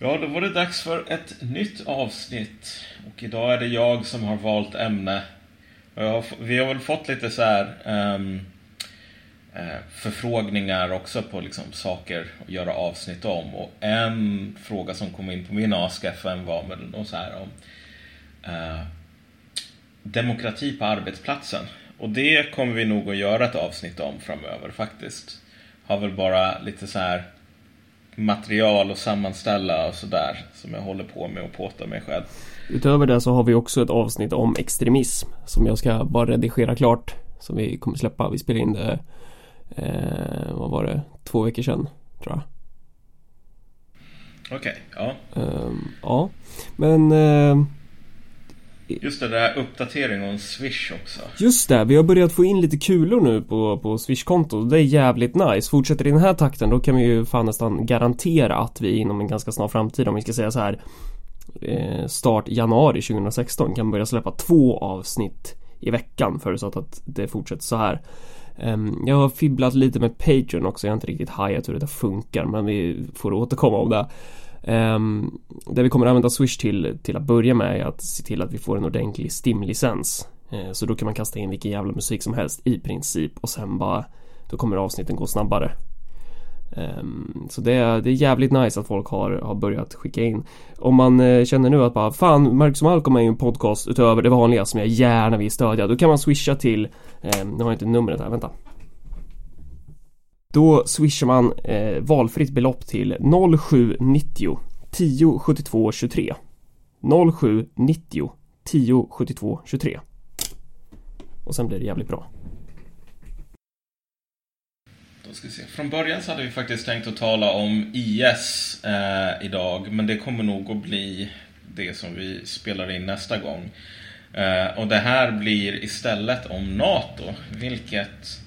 Ja, då var det dags för ett nytt avsnitt. Och idag är det jag som har valt ämne. Har, vi har väl fått lite så här um, förfrågningar också på liksom saker att göra avsnitt om. Och en fråga som kom in på min AskFM var väl så här om uh, demokrati på arbetsplatsen. Och det kommer vi nog att göra ett avsnitt om framöver faktiskt. Har väl bara lite så här material att sammanställa och sådär som jag håller på med och påta mig själv. Utöver det så har vi också ett avsnitt om extremism som jag ska bara redigera klart som vi kommer släppa. Vi spelade in det eh, vad var det, två veckor sedan tror jag. Okej, okay, ja. Um, ja, men uh, Just det, där uppdatering om Swish också. Just det, vi har börjat få in lite kulor nu på, på Swish-kontot. Det är jävligt nice. Fortsätter i den här takten då kan vi ju fan nästan garantera att vi inom en ganska snar framtid, om vi ska säga så här eh, start januari 2016 kan börja släppa två avsnitt i veckan förutsatt att det fortsätter så här. Ehm, jag har fibblat lite med Patreon också, jag har inte riktigt hajat hur det funkar men vi får återkomma om det. Um, det vi kommer använda Swish till, till att börja med är att se till att vi får en ordentlig STIM-licens. Uh, så då kan man kasta in vilken jävla musik som helst i princip och sen bara då kommer avsnitten gå snabbare. Um, så det är, det är jävligt nice att folk har, har börjat skicka in. Om man uh, känner nu att bara fan, Marcus och Malcolm är ju en podcast utöver det vanliga som jag gärna vill stödja. Då kan man swisha till, um, nu har jag inte numret här, vänta. Då swishar man eh, valfritt belopp till 0790 10 72 23 0790 10 72 23 Och sen blir det jävligt bra. Då ska vi se. Från början så hade vi faktiskt tänkt att tala om IS eh, idag, men det kommer nog att bli det som vi spelar in nästa gång. Eh, och det här blir istället om NATO, vilket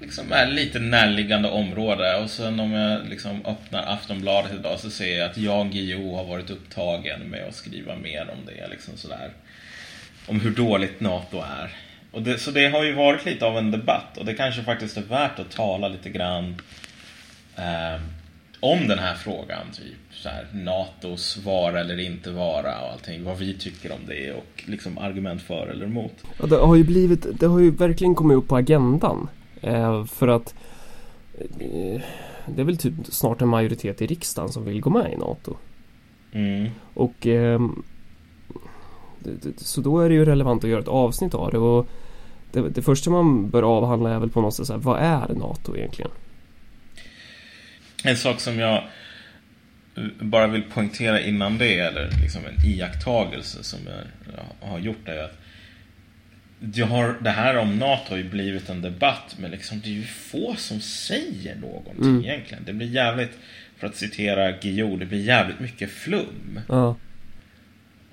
liksom är lite närliggande område. Och sen om jag liksom öppnar Aftonbladet idag så ser jag att jag, Guillou har varit upptagen med att skriva mer om det. Liksom sådär. Om hur dåligt NATO är. Och det, så det har ju varit lite av en debatt och det kanske faktiskt är värt att tala lite grann eh, om den här frågan. Typ så här, NATOs vara eller inte vara och allting. Vad vi tycker om det och liksom argument för eller emot. Ja, det har ju blivit, det har ju verkligen kommit upp på agendan. Eh, för att eh, det är väl typ snart en majoritet i riksdagen som vill gå med i NATO. Mm. Och eh, så då är det ju relevant att göra ett avsnitt av det. Och det, det första man bör avhandla är väl på något sätt så här, vad är NATO egentligen? En sak som jag bara vill poängtera innan det, eller liksom en iakttagelse som jag har gjort är att det, har, det här om NATO har ju blivit en debatt, men liksom, det är ju få som säger någonting mm. egentligen. Det blir jävligt, för att citera Guillou, det blir jävligt mycket flum. Ja.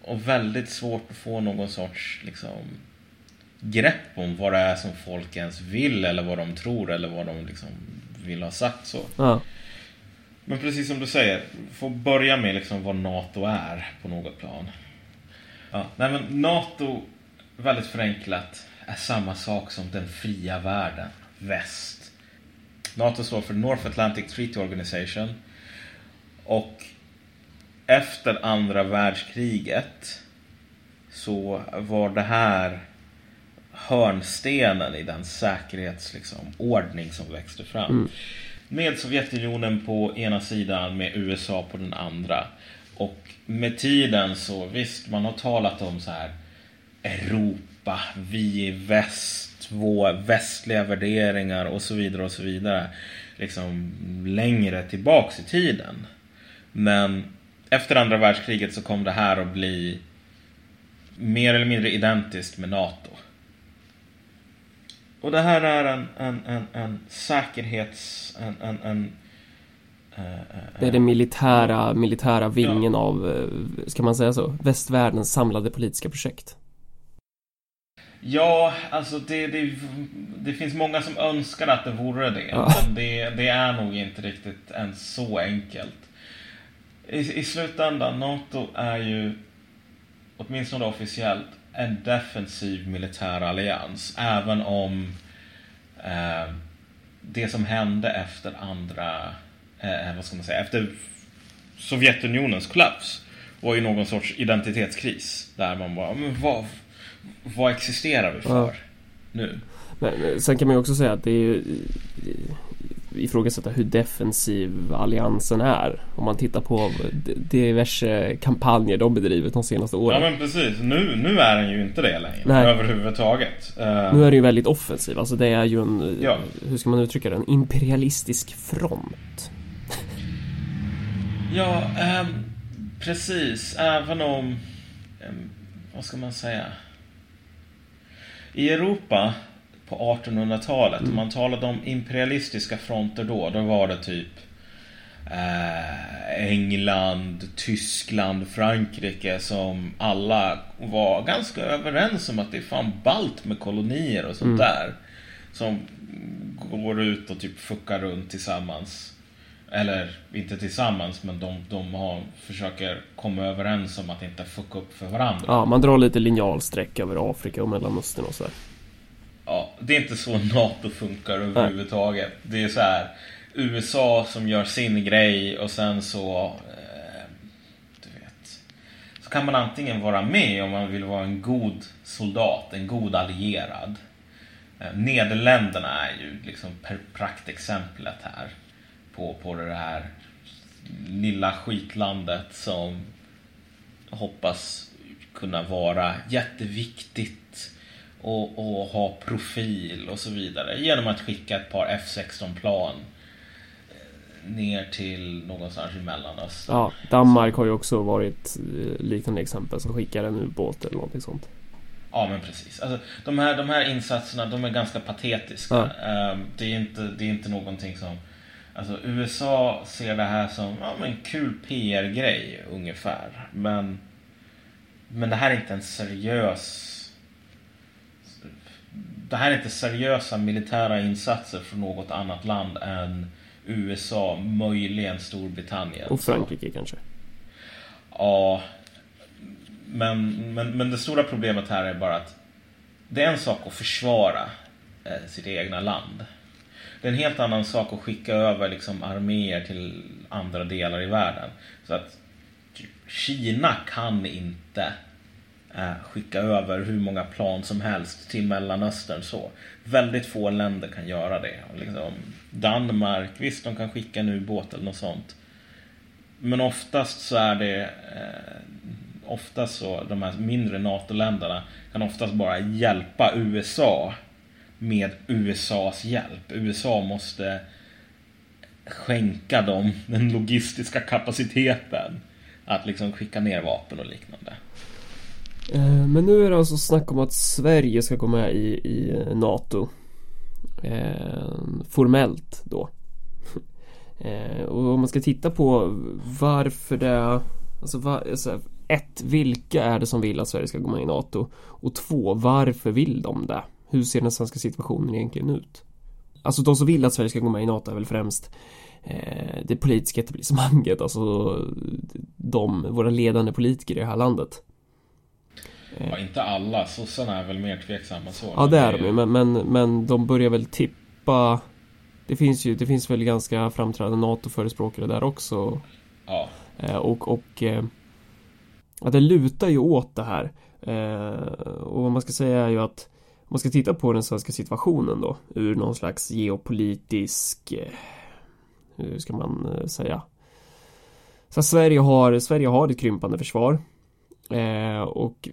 Och väldigt svårt att få någon sorts liksom, grepp om vad det är som folk ens vill eller vad de tror eller vad de liksom vill ha sagt så. Ja. Men precis som du säger, får börja med liksom vad NATO är på något plan. Ja, nej men NATO väldigt förenklat, är samma sak som den fria världen, väst. NATO står för North Atlantic Treaty Organization. Och efter andra världskriget så var det här hörnstenen i den säkerhetsordning liksom, som växte fram. Mm. Med Sovjetunionen på ena sidan, med USA på den andra. Och med tiden så visst, man har talat om så här Europa, vi i väst, våra västliga värderingar och så vidare och så vidare. Liksom längre tillbaks i tiden. Men efter andra världskriget så kom det här att bli mer eller mindre identiskt med NATO. Och det här är en, en, en, en säkerhets... En, en, en, uh, det är den militära, militära vingen ja. av, eh, ska man säga så, västvärldens samlade politiska projekt. Ja, alltså det, det, det finns många som önskar att det vore det. Ja. Men det, det, är nog inte riktigt ens så enkelt. I, I slutändan, NATO är ju, åtminstone officiellt, en defensiv militär allians. Även om eh, det som hände efter andra, eh, vad ska man säga, efter Sovjetunionens kollaps var ju någon sorts identitetskris. Där man bara, men vad, vad existerar vi för Ja. nu? Men eh, sen kan man ju också säga att det är ju eh, ifrågasätta hur defensiv alliansen är. Om man tittar på diverse kampanjer de bedrivit de senaste Ja åren. men precis, nu, nu är den ju inte det längre. Nej. Överhuvudtaget. Eh, Nu är det ju väldigt offensiv, alltså det är ju en, eh, Ja. hur ska man uttrycka det, en imperialistisk front. Ja, ehm, precis. Även om... ehm, vad ska man säga? I Europa på 1800-talet, om man talade om imperialistiska fronter då, då var det typ eh, England, Tyskland, Frankrike som alla var ganska överens om att det är fan balt med kolonier och sånt där. Som går ut och typ fuckar runt tillsammans. Eller inte tillsammans, men de, de har, försöker komma överens om att inte fucka upp för varandra. Ja, man drar lite linjalsträck över Afrika och Mellanöstern och så här. Ja, det är inte så NATO funkar överhuvudtaget. Det är så här USA som gör sin grej och sen så... Eh, du vet. Så kan man antingen vara med om man vill vara en god soldat, en god allierad. Eh, Nederländerna är ju liksom per praktexemplet här. På, på det här lilla skitlandet som hoppas kunna vara jätteviktigt och, och ha profil och så vidare genom att skicka ett par F16-plan eh, ner till någonstans i Mellanöstern. Ja, Danmark har ju också varit eh, liknande exempel som skickar en ubåt eller någonting sånt. Ja, men precis. Alltså, de, här, de här insatserna de är ganska patetiska. Ja. Ehm, det, är inte, det är inte någonting som... Alltså, USA ser det här som ja, men kul PR-grej ungefär. Men, men det här är inte en seriös... Det här är inte seriösa militära insatser från något annat land än USA, möjligen Storbritannien. Och Frankrike kanske. Ja, men, men, men det stora problemet här är bara att det är en sak att försvara eh, sitt egna land. Det är en helt annan sak att skicka över liksom, arméer till andra delar i världen. Så att typ, Kina kan inte eh, skicka över hur många plan som helst till Mellanöstern. så. Väldigt få länder kan göra det. Och Liksom, Danmark, visst de kan skicka en ubåt eller något sånt. Men oftast så är det eh, Oftast så, de här mindre NATO-länderna kan oftast bara hjälpa USA med USAs hjälp. USA måste skänka dem den logistiska kapaciteten att liksom skicka ner vapen och liknande. Eh, men nu är det alltså snack om att Sverige ska gå med i, i NATO. Eh, formellt då. Eh, och om man ska titta på varför det... Alltså, var, alltså ett, vilka är det som vill att Sverige ska gå med i NATO? Och två, varför vill de det? Hur ser den svenska situationen egentligen ut? Alltså de som vill att Sverige ska gå med i NATO är väl främst eh, det politiska etablissemanget, alltså de, våra ledande politiker i det här landet. Ja, inte alla. Sossarna är väl mer tveksamma så. Ja det är de ju men, men, men de börjar väl tippa Det finns ju, det finns väl ganska framträdande NATO-förespråkare där också Ja, eh, Och, och eh, Ja det lutar ju åt det här eh, Och vad man ska säga är ju att man ska titta på den svenska situationen då Ur någon slags geopolitisk eh, Hur ska man eh, säga så Sverige har, Sverige har ett krympande försvar Eh, och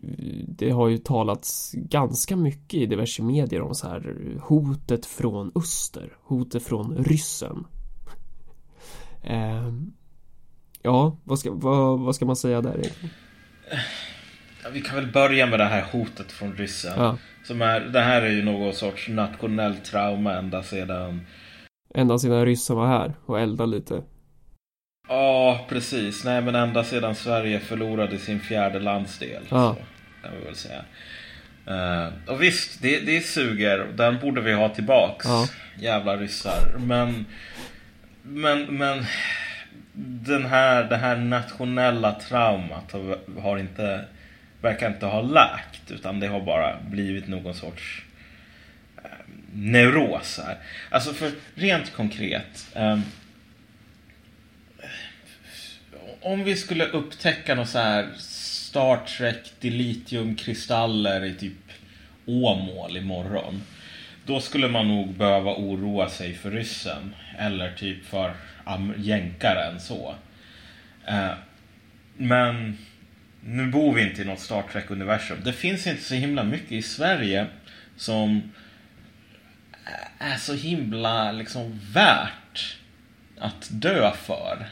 det har ju talats ganska mycket i diverse medier om så här hotet från öster, hotet från ryssen. Eh, ja, vad ska, vad, vad ska man säga där egentligen? Ja, Vi kan väl börja med det här hotet från ryssen. Ja, Som är, det här är ju någon sorts nationellt trauma ända sedan ända sedan ryssen var här och eldade lite. Ja, precis. Nej, men ända sedan Sverige förlorade sin fjärde landsdel. Ja. Så kan vi väl säga. Eh, och visst, det, det suger. Den borde vi ha tillbaks. Ja. Jävla ryssar. Men, men, men den här, det här nationella traumat har, har inte, verkar inte ha läkt. Utan det har bara blivit någon sorts eh, neuros här. Alltså för rent konkret. Eh, om vi skulle upptäcka något så här Star Trek dilithiumkristaller i typ Åmål imorgon. Då skulle man nog behöva oroa sig för ryssen. Eller typ för jänkaren så. Eh, men nu bor vi inte i något Star Trek-universum. Det finns inte så himla mycket i Sverige som är så himla liksom värt att dö för.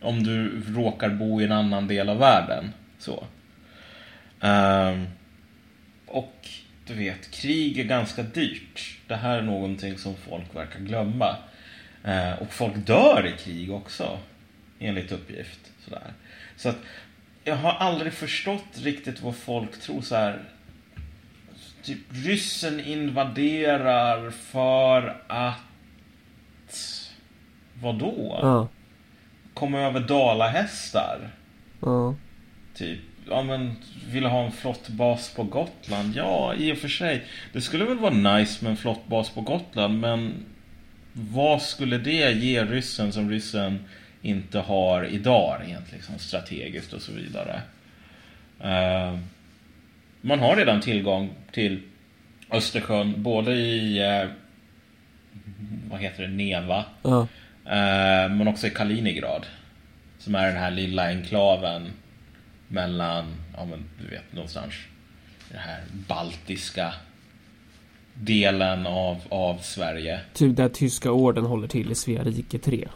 Om du råkar bo i en annan del av världen. Så. Um, och du vet, krig är ganska dyrt. Det här är någonting som folk verkar glömma. Uh, och folk dör i krig också. Enligt uppgift. Sådär. Så att jag har aldrig förstått riktigt vad folk tror så här. Typ ryssen invaderar för att... Vadå? Ja. Komma över dalahästar? Ja. Typ. Ja men, vill ha en flottbas på Gotland? Ja, i och för sig. Det skulle väl vara nice med en flottbas på Gotland, men vad skulle det ge ryssen som ryssen inte har idag rent liksom, strategiskt och så vidare. Uh, man har redan tillgång till Östersjön både i uh, vad heter det, Neva uh, men också i Kaliningrad. Som är den här lilla enklaven mellan, ja men du vet någonstans den här baltiska delen av, av Sverige. Typ där tyska orden håller till i Svea rike 3.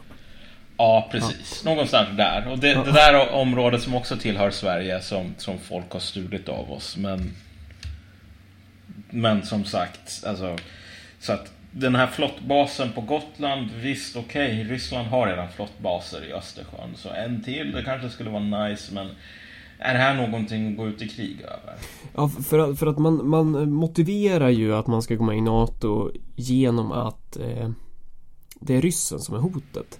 Ja, precis. Ja. Någonstans där. Och det, det där området som också tillhör Sverige som, som folk har stulit av oss. Men, men som sagt, alltså, så att den här flottbasen på Gotland, visst okej, okay, Ryssland har redan flottbaser i Östersjön. Så en till, det kanske skulle vara nice, men är det här någonting att gå ut i krig över? Ja, för att, för att man, man motiverar ju att man ska gå med i NATO genom att eh, det är ryssen som är hotet.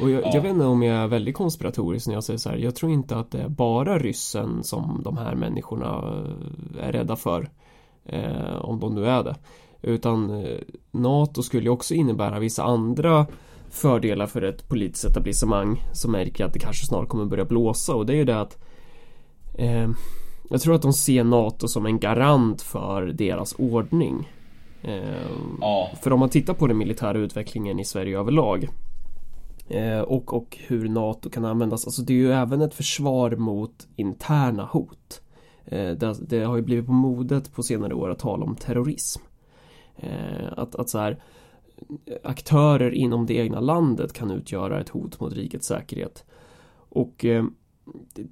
Och jag, ja. jag, vet inte om jag är väldigt konspiratorisk när jag säger så här. Jag tror inte att det är bara ryssen som de här människorna är rädda för. Eh, om de nu är det. Utan eh, NATO skulle också innebära vissa andra fördelar för ett politiskt etablissemang som märker att det kanske snart kommer börja blåsa och det är ju det att eh, Jag tror att de ser NATO som en garant för deras ordning. Eh, ja. För om man tittar på den militära utvecklingen i Sverige överlag Eh, Eh, och, och hur NATO kan användas. Alltså det är ju även ett försvar mot interna hot. Eh, det, det, har ju blivit på modet på senare år att tala om terrorism. Eh, att, att så här, aktörer inom det egna landet kan utgöra ett hot mot rikets säkerhet. Och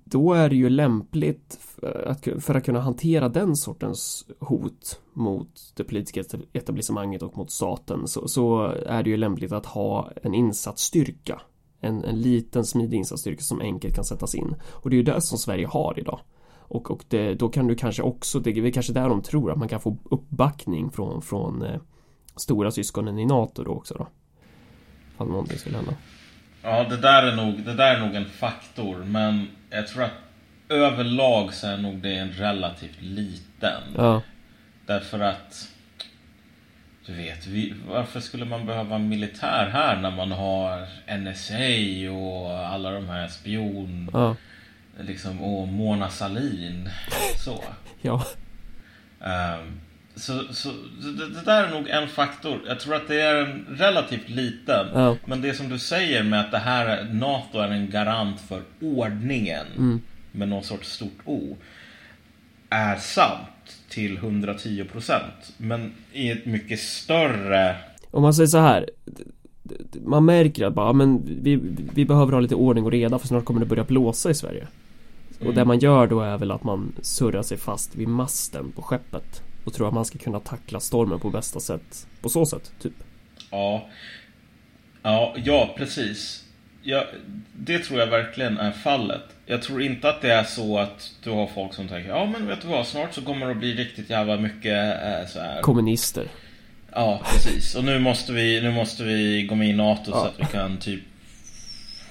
då är det ju lämpligt att, för att kunna hantera den sortens hot mot det politiska etablissemanget och mot staten så, så är det ju lämpligt att ha en insatsstyrka. En, en liten smidig insatsstyrka som enkelt kan sättas in. Och det är ju det som Sverige har idag. Och, och det, då kan du kanske också, det är kanske där de tror att man kan få uppbackning från, från eh, stora syskonen i NATO då också då. Om någonting skulle hända. Ja, det där, är nog, det där är nog en faktor, men jag tror att överlag så är nog det en relativt liten. Ja. Därför att, du vet, vi, varför skulle man behöva militär här när man har NSA och alla de här spion... Ja. Liksom, och Mona Salin. Så. ja. Um, så, så det, det, där är nog en faktor. Jag tror att det är en relativt liten. Ja. Men det som du säger med att det här NATO är en garant för ordningen mm. med någon sorts stort O är sant till 110 procent. Men i ett mycket större... Om man säger så här man märker att bara, men vi, vi behöver ha lite ordning och reda för snart kommer det börja blåsa i Sverige. Mm. Och det man gör då är väl att man surrar sig fast vid masten på skeppet. Och tror att man ska kunna tackla stormen på bästa sätt på så sätt, typ. Ja, ja, ja precis. Ja, det tror jag verkligen är fallet. Jag tror inte att det är så att du har folk som tänker ja men vet du vad, snart så kommer det att bli riktigt jävla mycket eh, så här. Kommunister. Ja, precis. Och nu måste vi, nu måste vi gå med i NATO ja. så att vi kan typ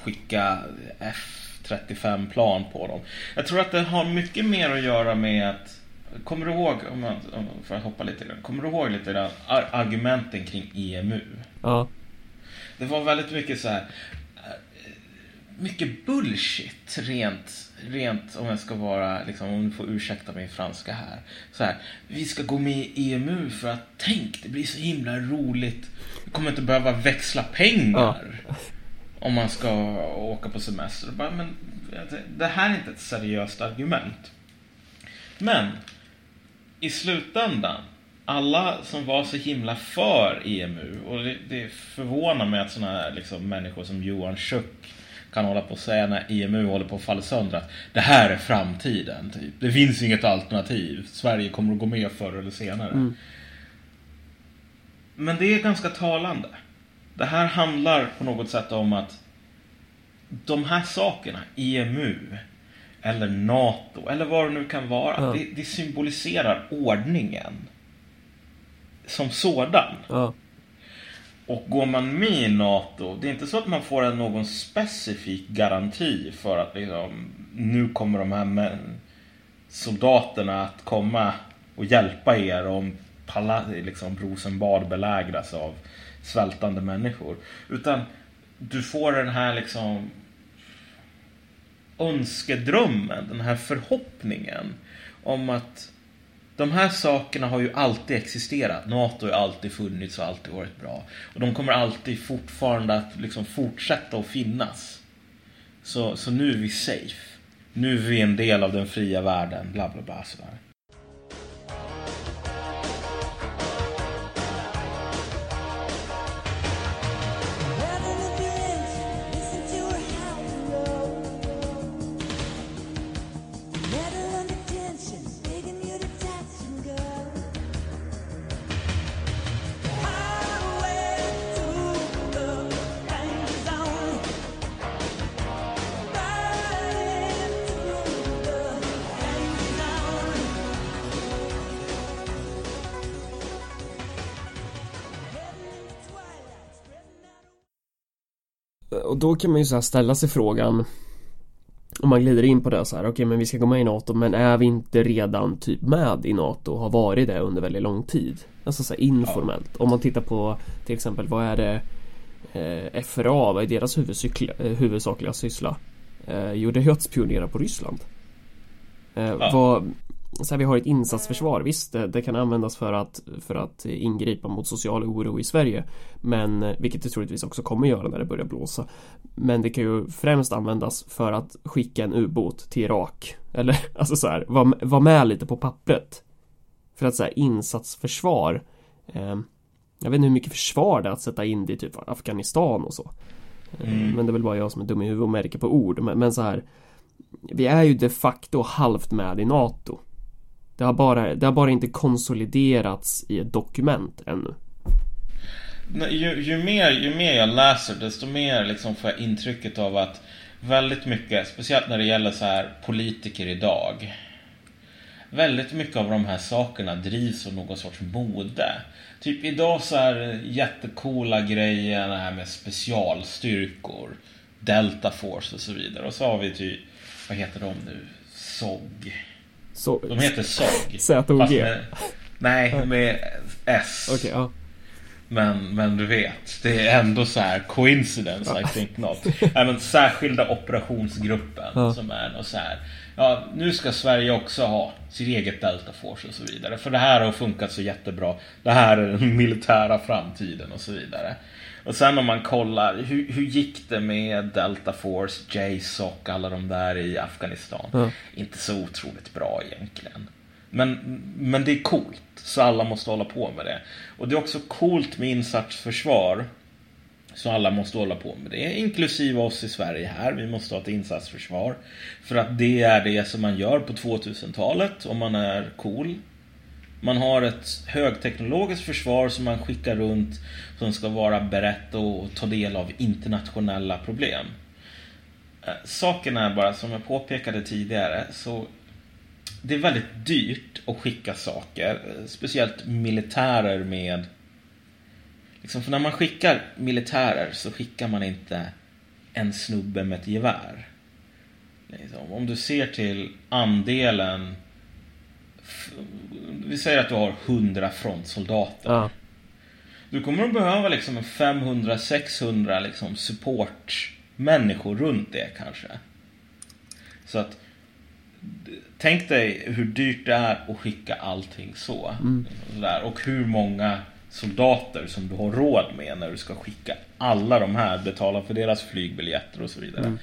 skicka F35 plan på dem. Jag tror att det har mycket mer att göra med att Kommer du ihåg, om jag, att hoppa lite grann, kommer du ihåg lite grann argumenten kring EMU? Ja. Det var väldigt mycket så här. Eh, mycket bullshit rent, rent om jag ska vara, liksom, om du får ursäkta min franska här. Så här, vi ska gå med i EMU för att tänk, det blir så himla roligt. Vi kommer inte behöva växla pengar. Ja. Om man ska åka på semester. Bara, men det här är inte ett seriöst argument. Men i slutändan, alla som var så himla för EMU och det, det förvånar mig att sådana här liksom, människor som Johan Schuck kan hålla på och säga när EMU håller på att falla sönder att det här är framtiden. Typ. Det finns inget alternativ. Sverige kommer att gå med förr eller senare. Mm. Men det är ganska talande. Det här handlar på något sätt om att de här sakerna, EMU eller NATO eller vad det nu kan vara, ja. det, det, symboliserar ordningen som sådan. Ja. Och går man med i NATO, det är inte så att man får någon specifik garanti för att liksom, nu kommer de här soldaterna att komma och hjälpa er om liksom, Rosenbad belägras av svältande människor. Utan du får den här liksom önskedrömmen, den här förhoppningen om att de här sakerna har ju alltid existerat. NATO har alltid funnits och alltid varit bra. Och de kommer alltid fortfarande att liksom fortsätta att finnas. Så, så nu är vi safe. Nu är vi en del av den fria världen, bla bla bla sådär. Då kan man ju så ställa sig frågan om man glider in på det så här, okej okay, men vi ska gå med i NATO men är vi inte redan typ med i NATO och har varit det under väldigt lång tid? Alltså så informellt. Ja. Om man tittar på till exempel vad är det eh, FRA, vad är deras eh, huvudsakliga syssla? Eh, jo det är att spionera på Ryssland. Eh, ja. vad, så här, vi har ett insatsförsvar, visst det, det, kan användas för att, för att ingripa mot social oro i Sverige Men vilket det troligtvis också kommer göra när det börjar blåsa. Men det kan ju främst användas för att skicka en ubåt till Irak. Eller alltså så här, vara var med lite på pappret. För att så här, insatsförsvar eh, Jag vet inte hur mycket försvar det är att sätta in det i typ Afghanistan och så. Eh, mm. Men det är väl bara jag som är dum i huvudet och märker på ord. Men, men så här Vi är ju de facto halvt med i NATO det har, bara, det har bara inte konsoliderats i ett dokument ännu. Ju, ju, mer, ju mer jag läser desto mer liksom får jag intrycket av att väldigt mycket, speciellt när det gäller så här politiker idag. Väldigt mycket av de här sakerna drivs av någon sorts mode. Typ idag så är jättekola grejer det här med specialstyrkor. Delta Force och så vidare. Och så har vi typ, vad heter de nu? SOG. Så, de heter SOG. Z-O-G? Nej, med S. Okay, ja. Men, men du vet, det är ändå så här coincidence, I think not. Även särskilda operationsgruppen ja. som är och så här. Ja, nu ska Sverige också ha sitt eget Delta Force och så vidare. För det här har funkat så jättebra. Det här är den militära framtiden och så vidare. Och sen om man kollar, hur, hur gick det med Delta Force, JSOC, alla de där i Afghanistan? Mm. Inte så otroligt bra egentligen. Men, men det är coolt, så alla måste hålla på med det. Och det är också coolt med insatsförsvar. Så alla måste hålla på med det, inklusive oss i Sverige här. Vi måste ha ett insatsförsvar. För att det är det som man gör på 2000-talet om man är cool. Man har ett högteknologiskt försvar som man skickar runt som ska vara berett att ta del av internationella problem. Eh, saken är bara, som jag påpekade tidigare, så det är väldigt dyrt att skicka saker. Eh, speciellt militärer med... Liksom, för när man skickar militärer så skickar man inte en snubbe med ett gevär. Liksom, om du ser till andelen vi säger att du har 100 frontsoldater. Ja. Du kommer att behöva liksom 500-600 liksom support människor runt det kanske. Så att Tänk dig hur dyrt det är att skicka allting så. Mm. Och hur många soldater som du har råd med när du ska skicka alla de här, betala för deras flygbiljetter och så vidare.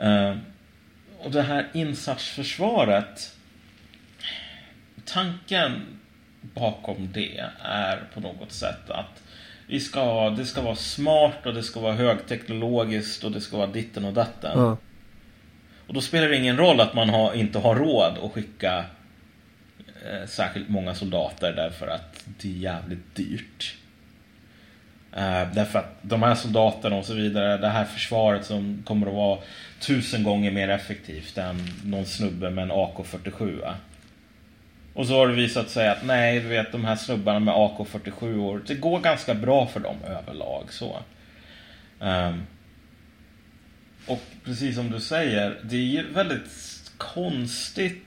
Mm. Uh, och det här insatsförsvaret Tanken bakom det är på något sätt att vi ska, det ska vara smart och det ska vara högteknologiskt och det ska vara ditten och datten. Ja. Och då spelar det ingen roll att man har, inte har råd att skicka eh, särskilt många soldater därför att det är jävligt dyrt. Eh, därför att de här soldaterna och så vidare, det här försvaret som kommer att vara tusen gånger mer effektivt än någon snubbe med en AK47. Och så har det visat sig att nej, du vet de här snubbarna med AK47 år, det går ganska bra för dem överlag så. Um, och precis som du säger, det är ju väldigt konstigt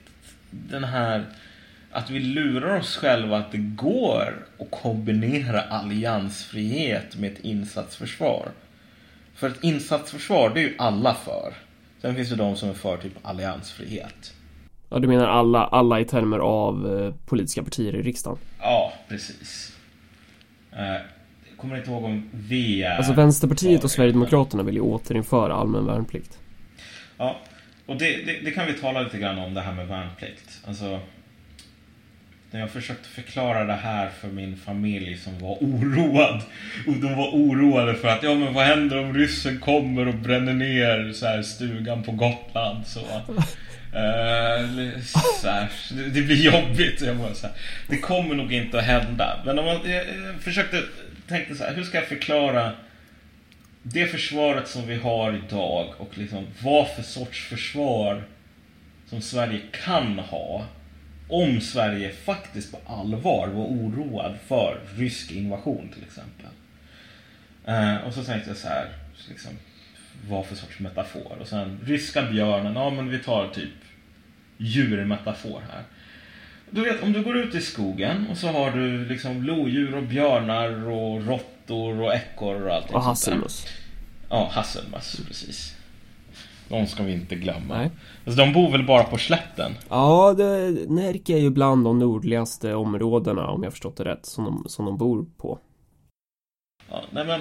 den här att vi lurar oss själva att det går att kombinera alliansfrihet med ett insatsförsvar. För ett insatsförsvar, det är ju alla för. Sen finns det de som är för typ alliansfrihet. Ja, du menar alla, alla i termer av eh, politiska partier i riksdagen? Ja, precis. Eh, kommer inte ihåg om V är... Alltså Vänsterpartiet och Sverigedemokraterna vill ju återinföra allmän värnplikt. Ja, och det, det, det kan vi tala lite grann om det här med värnplikt. Alltså, när jag försökte förklara det här för min familj som var oroad. Och de var oroade för att, ja men vad händer om ryssen kommer och bränner ner så här, stugan på Gotland? Så, Uh, så här, det, blir jobbigt. Jag bara, så här, det kommer nog inte att hända. Men om man, jag, jag försökte, tänkte så här, hur ska jag förklara det försvaret som vi har idag och liksom vad för sorts försvar som Sverige kan ha om Sverige faktiskt på allvar var oroad för rysk invasion till exempel. Uh, och så tänkte jag så här, liksom, vad för sorts metafor? Och sen ryska björnen, ja men vi tar typ djurmetafor här. Du vet, om du går ut i skogen och så har du liksom lodjur och björnar och råttor och ekorrar och allting Och hasselmus. Ja, hasselmöss, precis. De ska vi inte glömma. Nej. Alltså, de bor väl bara på slätten? Ja, det, Närke är ju bland de nordligaste områdena om jag förstått det rätt som de, som de bor på. Ja, nej men,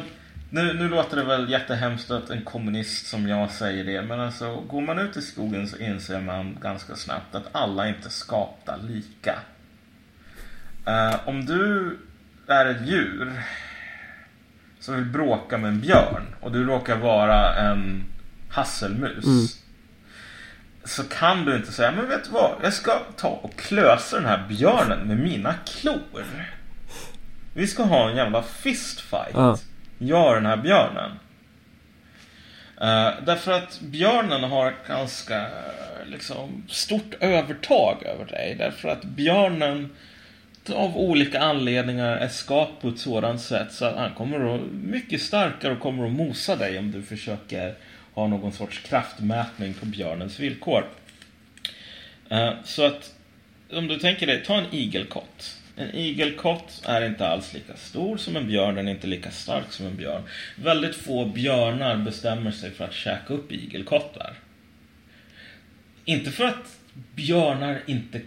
nu, nu låter det väl jättehemskt att en kommunist som jag säger det, men alltså går man ut i skogen så inser man ganska snabbt att alla inte skapta lika. Eh, om du är ett djur som vill bråka med en björn och du råkar vara en hasselmus Mm. så kan du inte säga, men vet du vad? Jag ska ta och klösa den här björnen med mina klor. Vi ska ha en jävla fistfight. Ja. Jag den här björnen. Uh, därför att björnen har ett ganska liksom, stort övertag över dig. Därför att björnen av olika anledningar är skapt på ett sådant sätt så att han kommer att mycket starkare och kommer att mosa dig om du försöker ha någon sorts kraftmätning på björnens villkor. Uh, Så att om du tänker dig, ta en igelkott. En igelkott är inte alls lika stor som en björn, den är inte lika stark som en björn. Väldigt få björnar bestämmer sig för att käka upp igelkottar. Inte för att björnar inte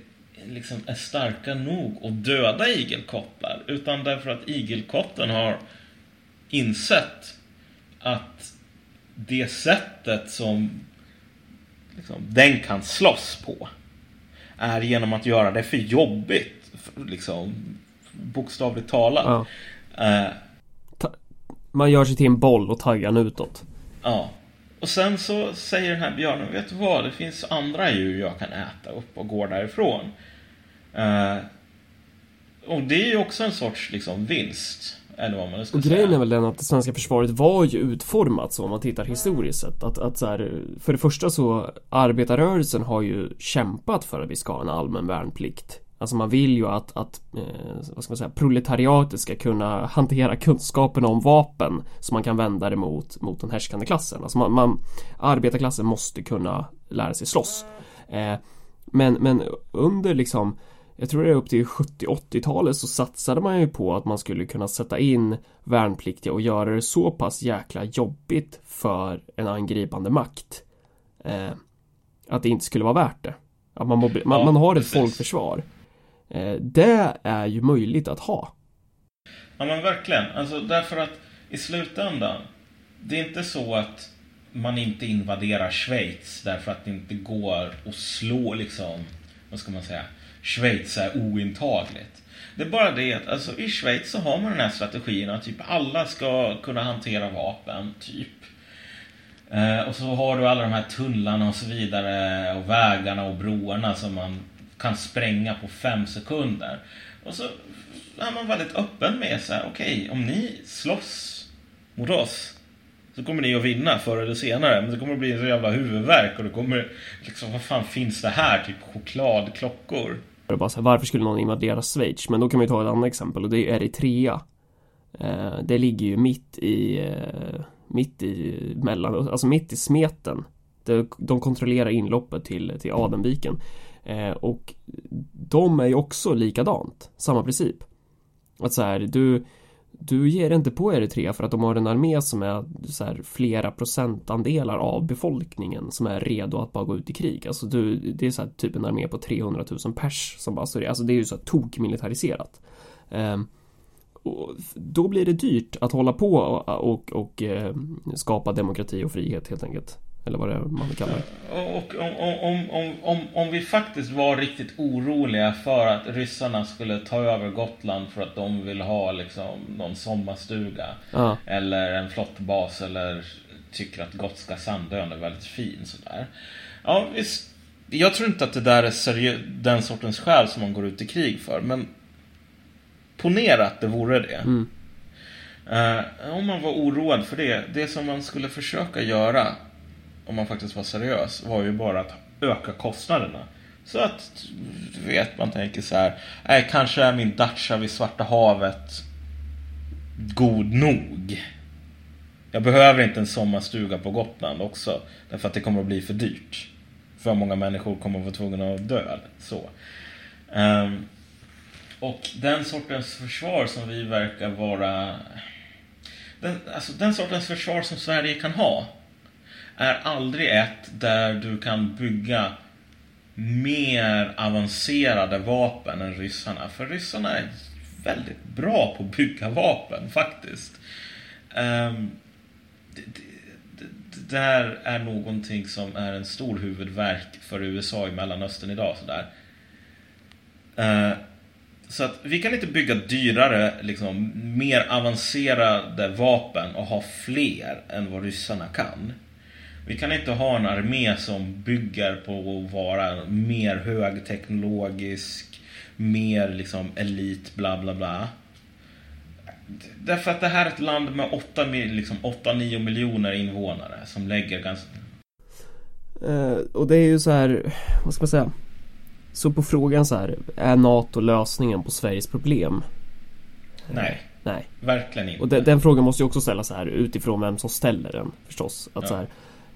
liksom är starka nog att döda igelkottar, utan därför att igelkotten har insett att det sättet som liksom, den kan slåss på är genom att göra det för jobbigt, liksom, bokstavligt talat. Ja. Eh, Man gör sig till en boll och taggar den utåt. Ja. Och sen så säger den här björnen, vet du vad? Det finns andra djur jag kan äta upp och gå därifrån. Eh, och det är ju också en sorts liksom vinst. Eller vad man ska Och säga. grejen är väl den att det svenska försvaret var ju utformat så om man tittar historiskt sett. Att, att så här, för det första så arbetarrörelsen har ju kämpat för att vi ska ha en allmän värnplikt. Alltså man vill ju att, att eh, vad ska man säga, proletariatet ska kunna hantera kunskapen om vapen så man kan vända det mot, mot den härskande klassen. Alltså man, man, arbetarklassen måste kunna lära sig slåss. Eh, men, men under liksom jag tror det är upp till 70-80-talet så satsade man ju på att man skulle kunna sätta in värnpliktiga och göra det så pass jäkla jobbigt för en angripande makt. Eh, att det inte skulle vara värt det. Att man, man, ja, man har ett precis. folkförsvar. Eh, det är ju möjligt att ha. Ja men verkligen. Alltså därför att i slutändan. Det är inte så att man inte invaderar Schweiz därför att det inte går att slå liksom, vad ska man säga, Schweiz är ointagligt. Det är bara det att alltså, i Schweiz så har man den här strategin att typ alla ska kunna hantera vapen, typ. Eh, och så har du alla de här tunnlarna och så vidare och vägarna och broarna som man kan spränga på fem sekunder. Och så är man väldigt öppen med så här, okej, okay, om ni slåss mot oss så kommer ni att vinna förr eller senare. Men det kommer att bli en så jävla huvudvärk och det kommer liksom, vad fan finns det här? Typ chokladklockor. Bara så här, varför skulle någon invadera Schweiz? Men då kan vi ta ett annat exempel och det är Eritrea. Eh, det ligger ju mitt i eh, mitt i mellan, alltså mitt i smeten. De kontrollerar inloppet till, till Adenviken. Eh, och de är ju också likadant, samma princip. Att så här, du du ger inte på Eritrea för att de har en armé som är så här, flera procentandelar av befolkningen som är redo att bara gå ut i krig. Alltså du, det är så här, typ en armé på 300 000 pers som bara står Alltså det är ju så här tokmilitariserat. Eh, och då blir det dyrt att hålla på och, och, och eh, skapa demokrati och frihet helt enkelt. Eller vad det är man kallar det. Och om, om, om, om, om vi faktiskt var riktigt oroliga för att ryssarna skulle ta över Gotland för att de vill ha liksom någon sommarstuga. Ja. Eller en flottbas eller tycker att Gotska Sandön är väldigt fin sådär. Ja visst. Jag tror inte att det där är seriö- den sortens skäl som man går ut i krig för. Men ponera att det vore det. Mm. Uh, om man var oroad för det. Det som man skulle försöka göra om man faktiskt var seriös, var ju bara att öka kostnaderna. Så att, du vet, man tänker så här, nej, kanske är min Dacia vid Svarta havet god nog. Jag behöver inte en sommarstuga på Gotland också, därför att det kommer att bli för dyrt. För många människor kommer att vara tvungna att dö. Så. Um, och den sortens försvar som vi verkar vara... Den, alltså den sortens försvar som Sverige kan ha är aldrig ett där du kan bygga mer avancerade vapen än ryssarna. För ryssarna är väldigt bra på att bygga vapen faktiskt. Um, det, det, det, där är någonting som är en stor huvudvärk för USA i Mellanöstern idag. Sådär. Uh, så att vi kan inte bygga dyrare, liksom, mer avancerade vapen och ha fler än vad ryssarna kan. Vi kan inte ha en armé som bygger på att vara mer högteknologisk, mer liksom elit, bla bla bla. Därför att det här är ett land med 8-9 liksom, miljoner invånare som lägger ganska... Uh, och det är ju så här, vad ska man säga? Så på frågan så här, är NATO lösningen på Sveriges problem? Nej. Nej. Verkligen inte. Och de, den frågan måste ju också ställas så här utifrån vem som ställer den förstås. Att ja. så här,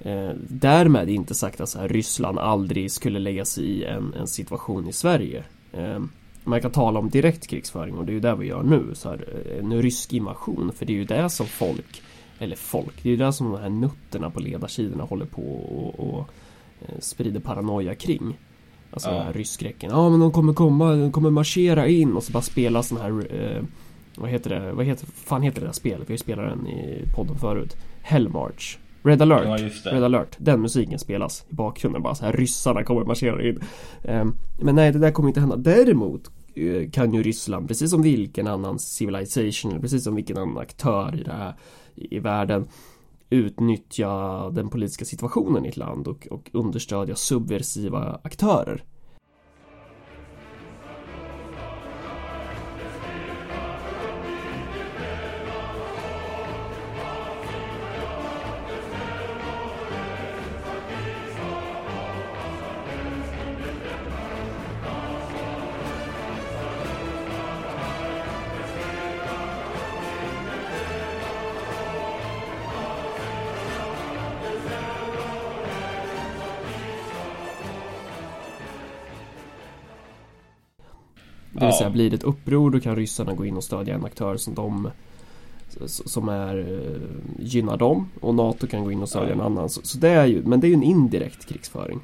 Eh, därmed inte sagt att så här, Ryssland aldrig skulle lägga sig i en, en situation i Sverige. Eh, man kan tala om direkt krigsföring och det är ju det vi gör nu. Så här, eh, en rysk invasion, för det är ju det som folk, eller folk, det är ju det som de här nutterna på ledarsidorna håller på och, och eh, sprider paranoia kring. Alltså ja. den här rysskräcken. Ja men de kommer komma, de kommer marschera in och så bara spela sån här eh, Vad heter det? Vad heter, fan heter det där spelet? Vi har ju spelat den i podden förut. Hellmarch. Red alert, ja, Red alert, den musiken spelas i bakgrunden bara så här ryssarna kommer marschera in. Um, men nej, det där kommer inte hända. Däremot uh, kan ju Ryssland, precis som vilken annan civilization, eller precis som vilken annan aktör i det här i världen utnyttja den politiska situationen i ett land och, och understödja subversiva aktörer. Det vill säga blir det ett uppror då kan ryssarna gå in och stödja en aktör som de som är eh, gynnar dem och NATO kan gå in och stödja ja. en annan. Så, så, det är ju, men det är ju en indirekt krigsföring.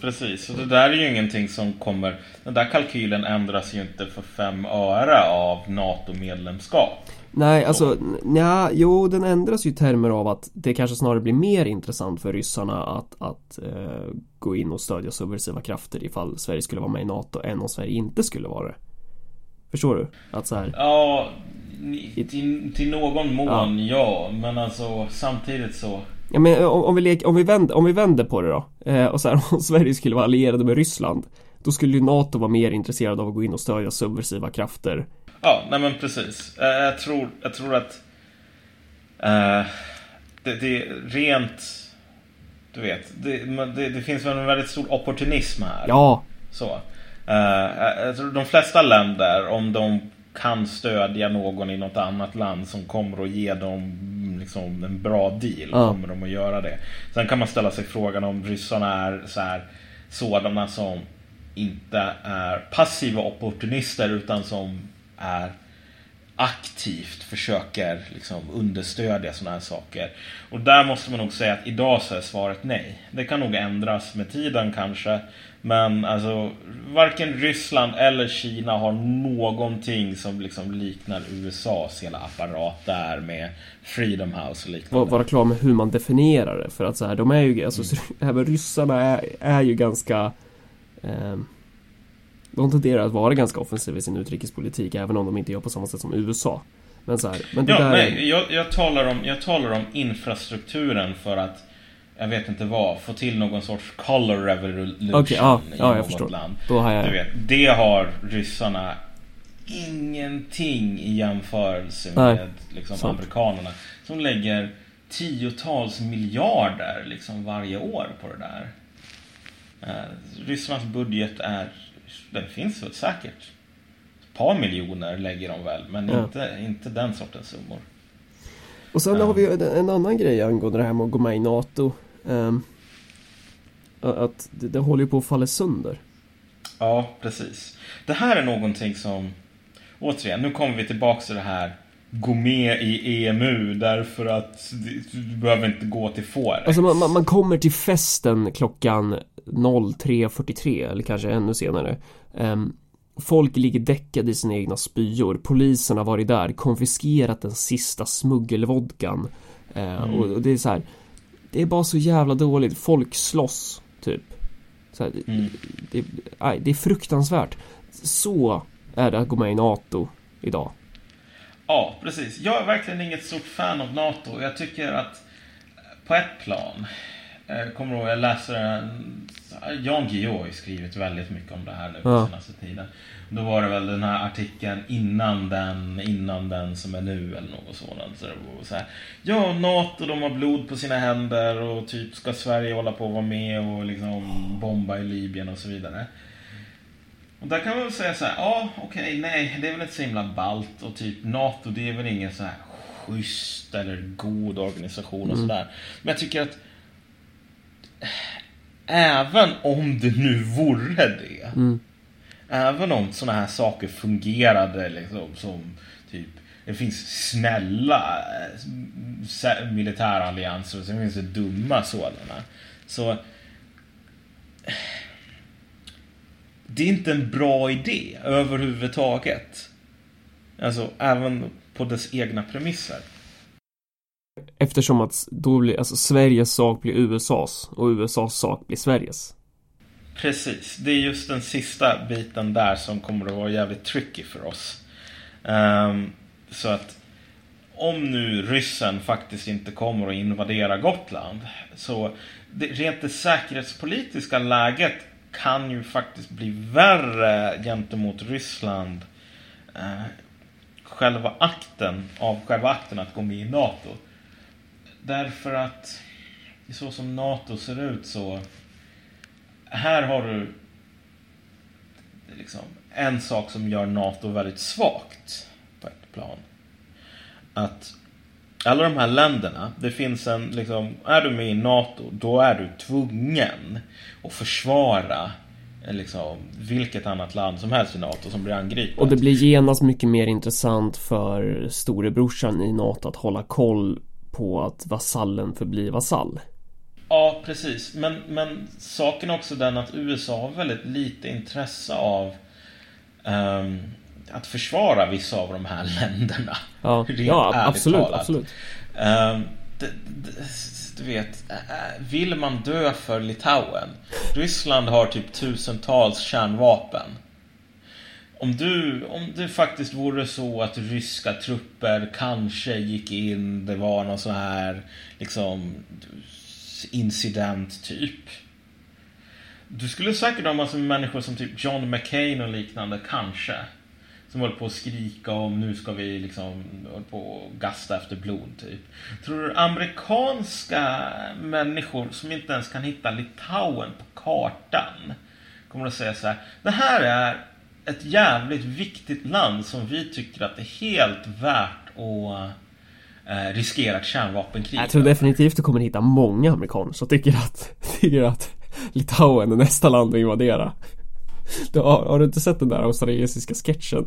Precis, och det där är ju ingenting som kommer Den där kalkylen ändras ju inte för fem öre av NATO-medlemskap Nej, alltså, ja, jo den ändras ju i termer av att det kanske snarare blir mer intressant för ryssarna att, att eh, gå in och stödja subversiva krafter ifall Sverige skulle vara med i NATO än om Sverige inte skulle vara det. Förstår du? Att så här, Ja, till, till någon mån ja. ja, men alltså samtidigt så Ja men om, om vi, leker, om, vi vänder, om vi vänder på det då. Eh, och så här, om Sverige skulle vara allierade med Ryssland Då skulle ju NATO vara mer intresserad av att gå in och stödja subversiva krafter. Ja, nej men precis. Eh, jag, tror, jag tror att eh, det, det är rent Du vet, det, det, det finns en väldigt stor opportunism här. Ja. Så Uh, jag tror de flesta länder, om de kan stödja någon i något annat land som kommer att ge dem liksom en bra deal, ja. kommer de att göra det. Sen kan man ställa sig frågan om ryssarna är så här, sådana som inte är passiva opportunister utan som är aktivt försöker liksom understödja sådana här saker. Och där måste man nog säga att idag så är svaret nej. Det kan nog ändras med tiden kanske. Men alltså varken Ryssland eller Kina har någonting som liksom liknar USAs hela apparat där med Freedom House och liknande. Vara klar med hur man definierar det. För att så här, de är ju, alltså mm. även ryssarna är, är ju ganska eh, de tenderar att vara ganska offensiva i sin utrikespolitik även om de inte gör på samma sätt som USA. Men så här, men det ja, där... nej, jag, jag, talar om, jag talar om infrastrukturen för att jag vet inte vad, få till någon sorts color revolution okay, ja, i ja, något förstår. land. Då har jag... du vet, det har ryssarna ingenting i jämförelse med liksom, amerikanerna. Som lägger tiotals miljarder liksom, varje år på det där. Eh, Rysslands budget är den finns väl säkert. Ett par miljoner lägger de väl, men ja. inte, inte den sortens summor. Och sen um. har vi en annan grej angående det här med att gå med i NATO. Um, att det, det håller ju på att falla sönder. Ja, precis. Det här är någonting som, återigen, nu kommer vi tillbaka till det här gå med i EMU därför att du behöver inte gå till Forex. Alltså man, man kommer till festen klockan 03.43 eller kanske ännu senare. Um, folk ligger däckade i sina egna spyor. Polisen har varit där, konfiskerat den sista smuggelvodkan. Uh, mm. och, och, det är så här. Det är bara så jävla dåligt. Folk slåss, typ. Så här, mm. det, det, det är fruktansvärt. Så är det att gå med i NATO idag. Ja, precis. Jag är verkligen inget stort fan av NATO. Jag tycker att på ett plan jag eh, kommer ihåg, jag läste Jan Guillou har ju skrivit väldigt mycket om det här nu på ja. senaste tiden. Då var det väl den här artikeln innan den, innan den som är nu eller något sådant. Så det var så här, ja, NATO de har blod på sina händer och typ ska Sverige hålla på att vara med och liksom bomba i Libyen och så vidare. Och där kan man väl säga så här, ja okej, okay, nej, det är väl inte så himla balt och typ NATO det är väl ingen så här schysst eller god organisation och mm. sådär. Men jag tycker att även om det nu vore det. Mm. Även om sådana här saker fungerade liksom som typ det finns snälla äh, militärallianser och sen finns det dumma sådana. Så det är inte en bra idé överhuvudtaget. Alltså även på dess egna premisser. Eftersom att då blir, alltså Sveriges sak blir USAs och USAs sak blir Sveriges. Precis, det är just den sista biten där som kommer att vara jävligt tricky för oss. Um, så att om nu ryssen faktiskt inte kommer att invadera Gotland så det, rent det säkerhetspolitiska läget kan ju faktiskt bli värre gentemot Ryssland. Uh, själva akten av själva akten att gå med i NATO Därför att så som NATO ser ut så här har du liksom en sak som gör NATO väldigt svagt på ett plan. Att alla de här länderna, det finns en liksom, är du med i NATO då är du tvungen att försvara liksom, vilket annat land som helst i NATO som blir angripet. Och det blir genast mycket mer intressant för storebrorsan i NATO att hålla koll på att vasallen förblir vasall. Ja, precis. Men, men saken är också den att USA har väldigt lite intresse av um, att försvara vissa av de här länderna. Ja, ja absolut, absolut. Um, det, det, du vet, vill man dö för Litauen? Ryssland har typ tusentals kärnvapen. Om du, om det faktiskt vore så att ryska trupper kanske gick in, det var någon sån här liksom incident typ. Du skulle säkert ha massor med människor som typ John McCain och liknande, kanske. Som håller på att skrika om nu ska vi liksom hålla på att gasta efter blod typ. Tror du amerikanska människor som inte ens kan hitta Litauen på kartan kommer att säga så här. Det här är ett jävligt viktigt land som vi tycker att det är helt värt att eh, riskera ett kärnvapenkrig. Jag tror definitivt du kommer hitta många amerikaner som tycker att, tycker att Litauen är nästa land att invadera. Du, har, har, du inte sett den där australiensiska sketchen?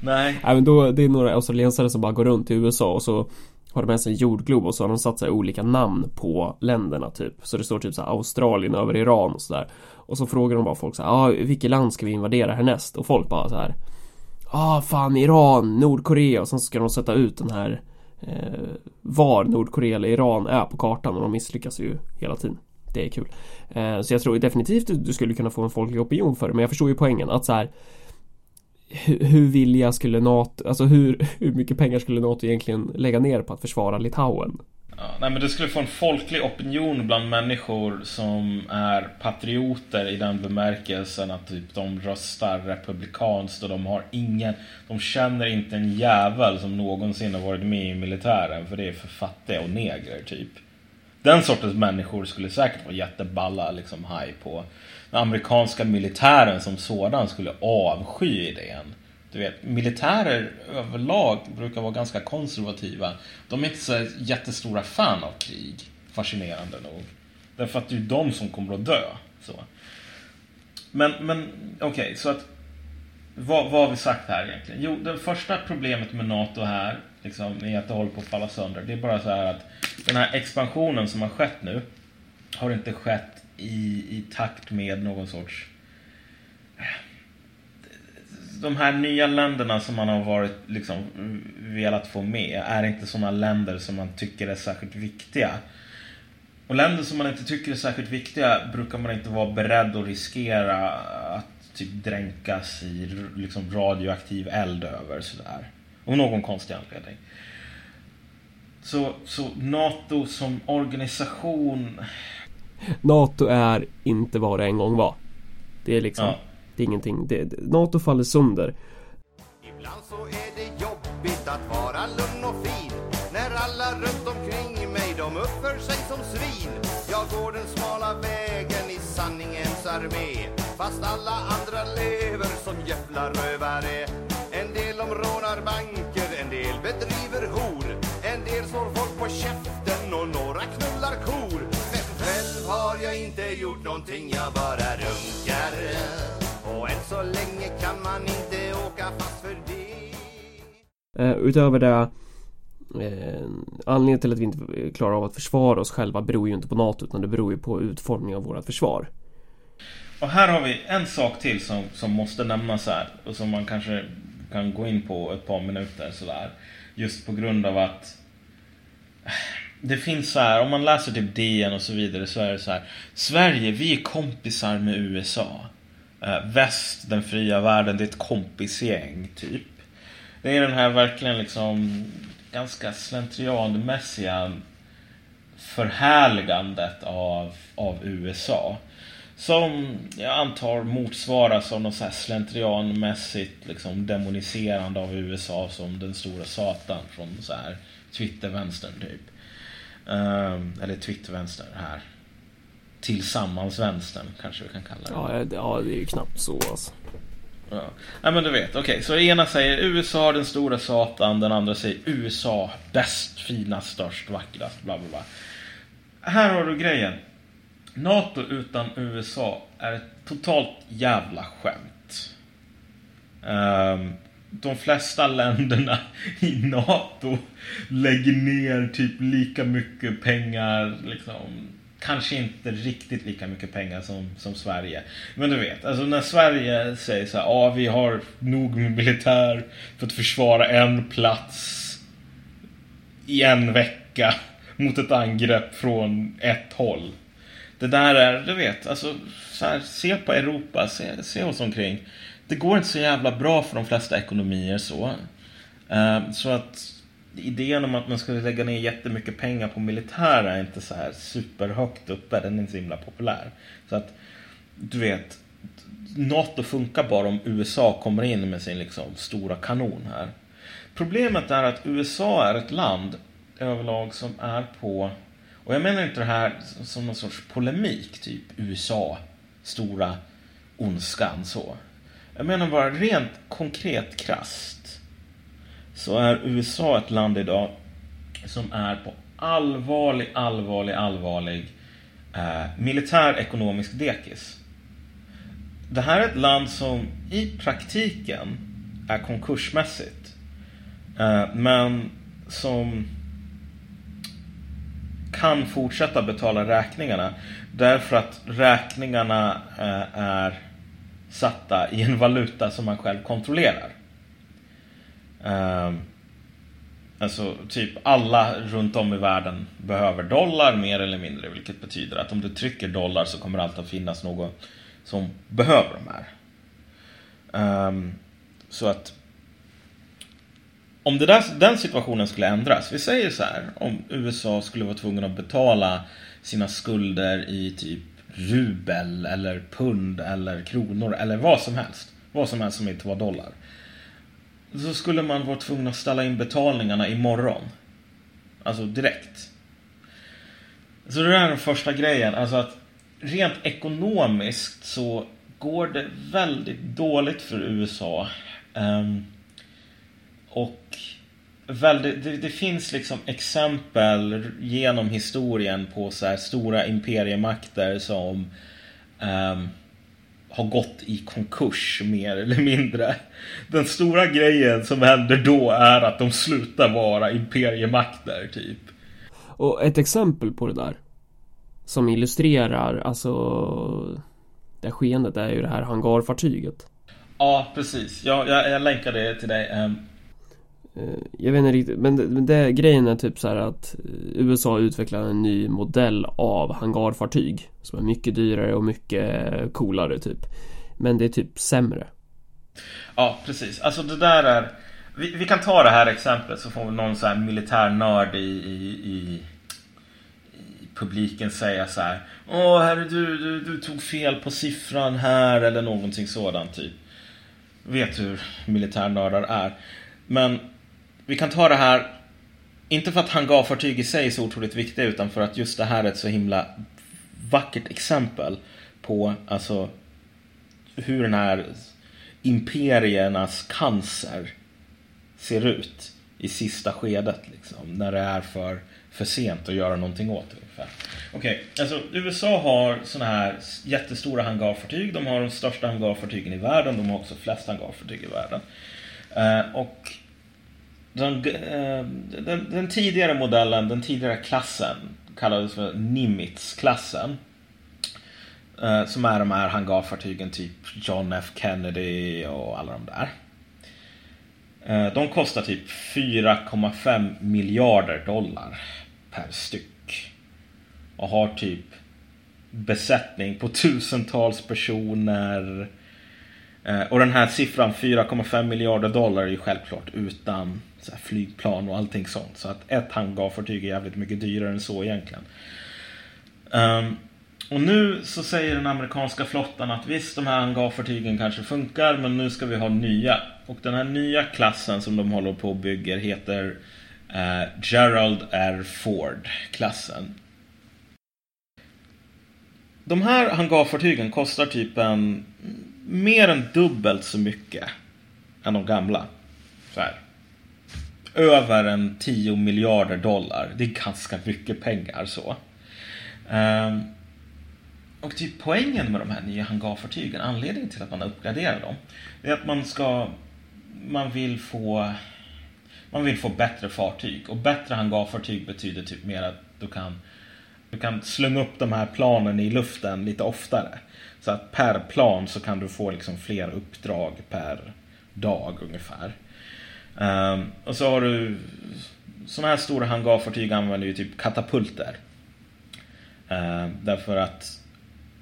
Nej. Nej men då, det är några australiensare som bara går runt i USA och så har de med sig en jordglob och så har de satt sig olika namn på länderna typ. Så det står typ så här Australien över Iran och sådär. Och så frågar de bara folk så här, ah, vilket land ska vi invadera härnäst? Och folk bara så här, ah fan Iran, Nordkorea och sen ska de sätta ut den här eh, var Nordkorea eller Iran är på kartan och de misslyckas ju hela tiden. Det är kul. Eh, så jag tror definitivt du skulle kunna få en folklig opinion för det men jag förstår ju poängen att så här hur, hur vilja skulle NATO, alltså hur, hur mycket pengar skulle NATO egentligen lägga ner på att försvara Litauen? Ja, nej men du skulle få en folklig opinion bland människor som är patrioter i den bemärkelsen att typ de röstar republikanskt och de har ingen, de känner inte en jävel som någonsin har varit med i militären för det är för fattiga och negrer typ. Den sortens människor skulle säkert vara jätteballa liksom haj på. Den amerikanska militären som sådan skulle avsky idén. Du vet, militärer överlag brukar vara ganska konservativa. De är inte så jättestora fan av krig. Fascinerande nog. Därför att det är de som kommer att dö. Så. Men, men okej, okay, så att vad, vad har vi sagt här egentligen? Jo, det första problemet med NATO här liksom, är att det håller på att falla sönder. Det är bara så här att den här expansionen som har skett nu har inte skett i, i takt med någon sorts de här nya länderna som man har varit liksom velat få med är inte sådana länder som man tycker är särskilt viktiga. Och länder som man inte tycker är särskilt viktiga brukar man inte vara beredd att riskera att typ dränkas i liksom radioaktiv eld över sådär. Av någon konstig anledning. Så, så NATO som organisation... NATO är inte vad det en gång var. Det är liksom... Ja. Det är ingenting. Det, NATO faller sönder. Ibland så är det jobbigt att vara lugn och fin. När alla runt omkring mig de uppför sig som svin. Jag går den smala vägen i sanningens armé. Fast alla andra lever som jävla rövare. En del de rånar banker, någonting, jag bara runkar. Och än så länge kan man inte åka fast för det. Uh, utöver det Eh, anledningen till att vi inte klarar av att försvara oss själva beror ju inte på NATO utan det beror ju på utformningen av vårt försvar. Och här har vi en sak till som, som måste nämnas här och som man kanske kan gå in på ett par minuter sådär. Just på grund av att det finns så här, om man läser typ DN och så vidare så är det så här. Sverige, vi är kompisar med USA. Uh, väst, den fria världen, det är ett kompisgäng typ. Det är den här verkligen liksom ganska slentrianmässiga förhärligandet av, av USA. Som jag antar motsvaras av något så här slentrianmässigt liksom demoniserande av USA som den stora satan från så här Twittervänstern typ. Um, eller Twittervänstern här. Tillsammansvänstern kanske vi kan kalla det. Ja, det, ja, det är ju knappt så alltså. Ja. Nej men du vet, okej. Okay. Så ena säger USA den stora satan, den andra säger USA bäst, finast, störst, vackrast, bla bla bla. Här har du grejen. NATO utan USA är ett totalt jävla skämt. Um, de flesta länderna i NATO lägger ner typ lika mycket pengar liksom kanske inte riktigt lika mycket pengar som, som Sverige. Men du vet, alltså när Sverige säger så här, ja vi har nog med militär för att försvara en plats i en vecka mot ett angrepp från ett håll. Det där är, du vet, alltså så här, se på Europa, se, se oss omkring. Det går inte så jävla bra för de flesta ekonomier så. Eh, så att idén om att man skulle lägga ner jättemycket pengar på militär är inte så här superhögt uppe. Den är inte så himla populär. Så att, du vet, NATO funkar bara om USA kommer in med sin liksom stora kanon här. Problemet är att USA är ett land överlag som är på, och jag menar inte det här som någon sorts polemik, typ USA, stora ondskan så. Jag menar bara rent konkret krast så är USA ett land idag som är på allvarlig, allvarlig, allvarlig eh, militär ekonomisk dekis. Det här är ett land som i praktiken är konkursmässigt. Eh, men som kan fortsätta betala räkningarna därför att räkningarna eh, är satta i en valuta som man själv kontrollerar. Um, alltså typ alla runt om i världen behöver dollar mer eller mindre. Vilket betyder att om du trycker dollar så kommer det alltid att finnas någon som behöver de här. Um, så att om det där, den situationen skulle ändras. Vi säger så här. Om USA skulle vara tvungen att betala sina skulder i typ rubel eller pund eller kronor eller vad som helst. Vad som helst som inte var dollar så skulle man vara tvungen att ställa in betalningarna imorgon. Alltså direkt. Så det där är den första grejen. Alltså att rent ekonomiskt så går det väldigt dåligt för USA. Um, och väldigt, det, det, finns liksom exempel genom historien på så här stora imperiemakter som um, har gått i konkurs mer eller mindre. Den stora grejen som händer då är att de slutar vara imperiemakter typ. Och ett exempel på det där som illustrerar alltså det skeendet är ju det här hangarfartyget. Ja, precis. Ja, jag, jag länkar det till dig. Um, Eh, Eh, jag vet inte riktigt, men, det, men det, grejen är typ så här att eh, USA utvecklar en ny modell av hangarfartyg som är mycket dyrare och mycket coolare typ. Men det är typ sämre. Ja, precis. Alltså det där är... Vi, vi kan ta det här exemplet så får någon så här militärnörd i, i, i, i publiken säga så här. Åh, herre du, du, du tog fel på siffran här eller någonting sådant typ. Vet hur militärnördar är. Men vi kan ta det här, inte för att hangarfartyg i sig är så otroligt viktiga, utan för att just det här är ett så himla vackert exempel på alltså hur den här imperiernas cancer ser ut i sista skedet. Liksom, när det är för, för sent att göra någonting åt det. Okej, okay, alltså USA har sådana här jättestora hangarfartyg. De har de största hangarfartygen i världen. De har också flest hangarfartyg i världen. Eh, och den, eh, den, den, tidigare modellen, den tidigare klassen kallades för Nimitz-klassen. Eh, som är de här hangarfartygen typ John F Kennedy och alla de där. Eh, de kostar typ 4,5 miljarder dollar per styck. Och har typ besättning på tusentals personer. Och den här siffran 4,5 miljarder dollar är ju självklart utan flygplan och allting sånt. Så att ett hangarfartyg är jävligt mycket dyrare än så egentligen. Um, och nu så säger den amerikanska flottan att visst, de här hangarfartygen kanske funkar, men nu ska vi ha nya. Och den här nya klassen som de håller på och bygger heter uh, Gerald R. Ford-klassen. De här hangarfartygen kostar typ en mer än dubbelt så mycket än de gamla. Så här över en 10 miljarder dollar. Det är ganska mycket pengar så. Um, och typ poängen med de här nya hangarfartygen, anledningen till att man uppgraderar dem, det är att man ska... Man vill få... Man vill få bättre fartyg. Och bättre hangarfartyg betyder typ mer att du kan... Du kan slunga upp de här planen i luften lite oftare. Så att per plan så kan du få liksom fler uppdrag per dag ungefär. Um, och så har du... Sådana här stora hangarfartyg använder ju typ katapulter. Uh, därför att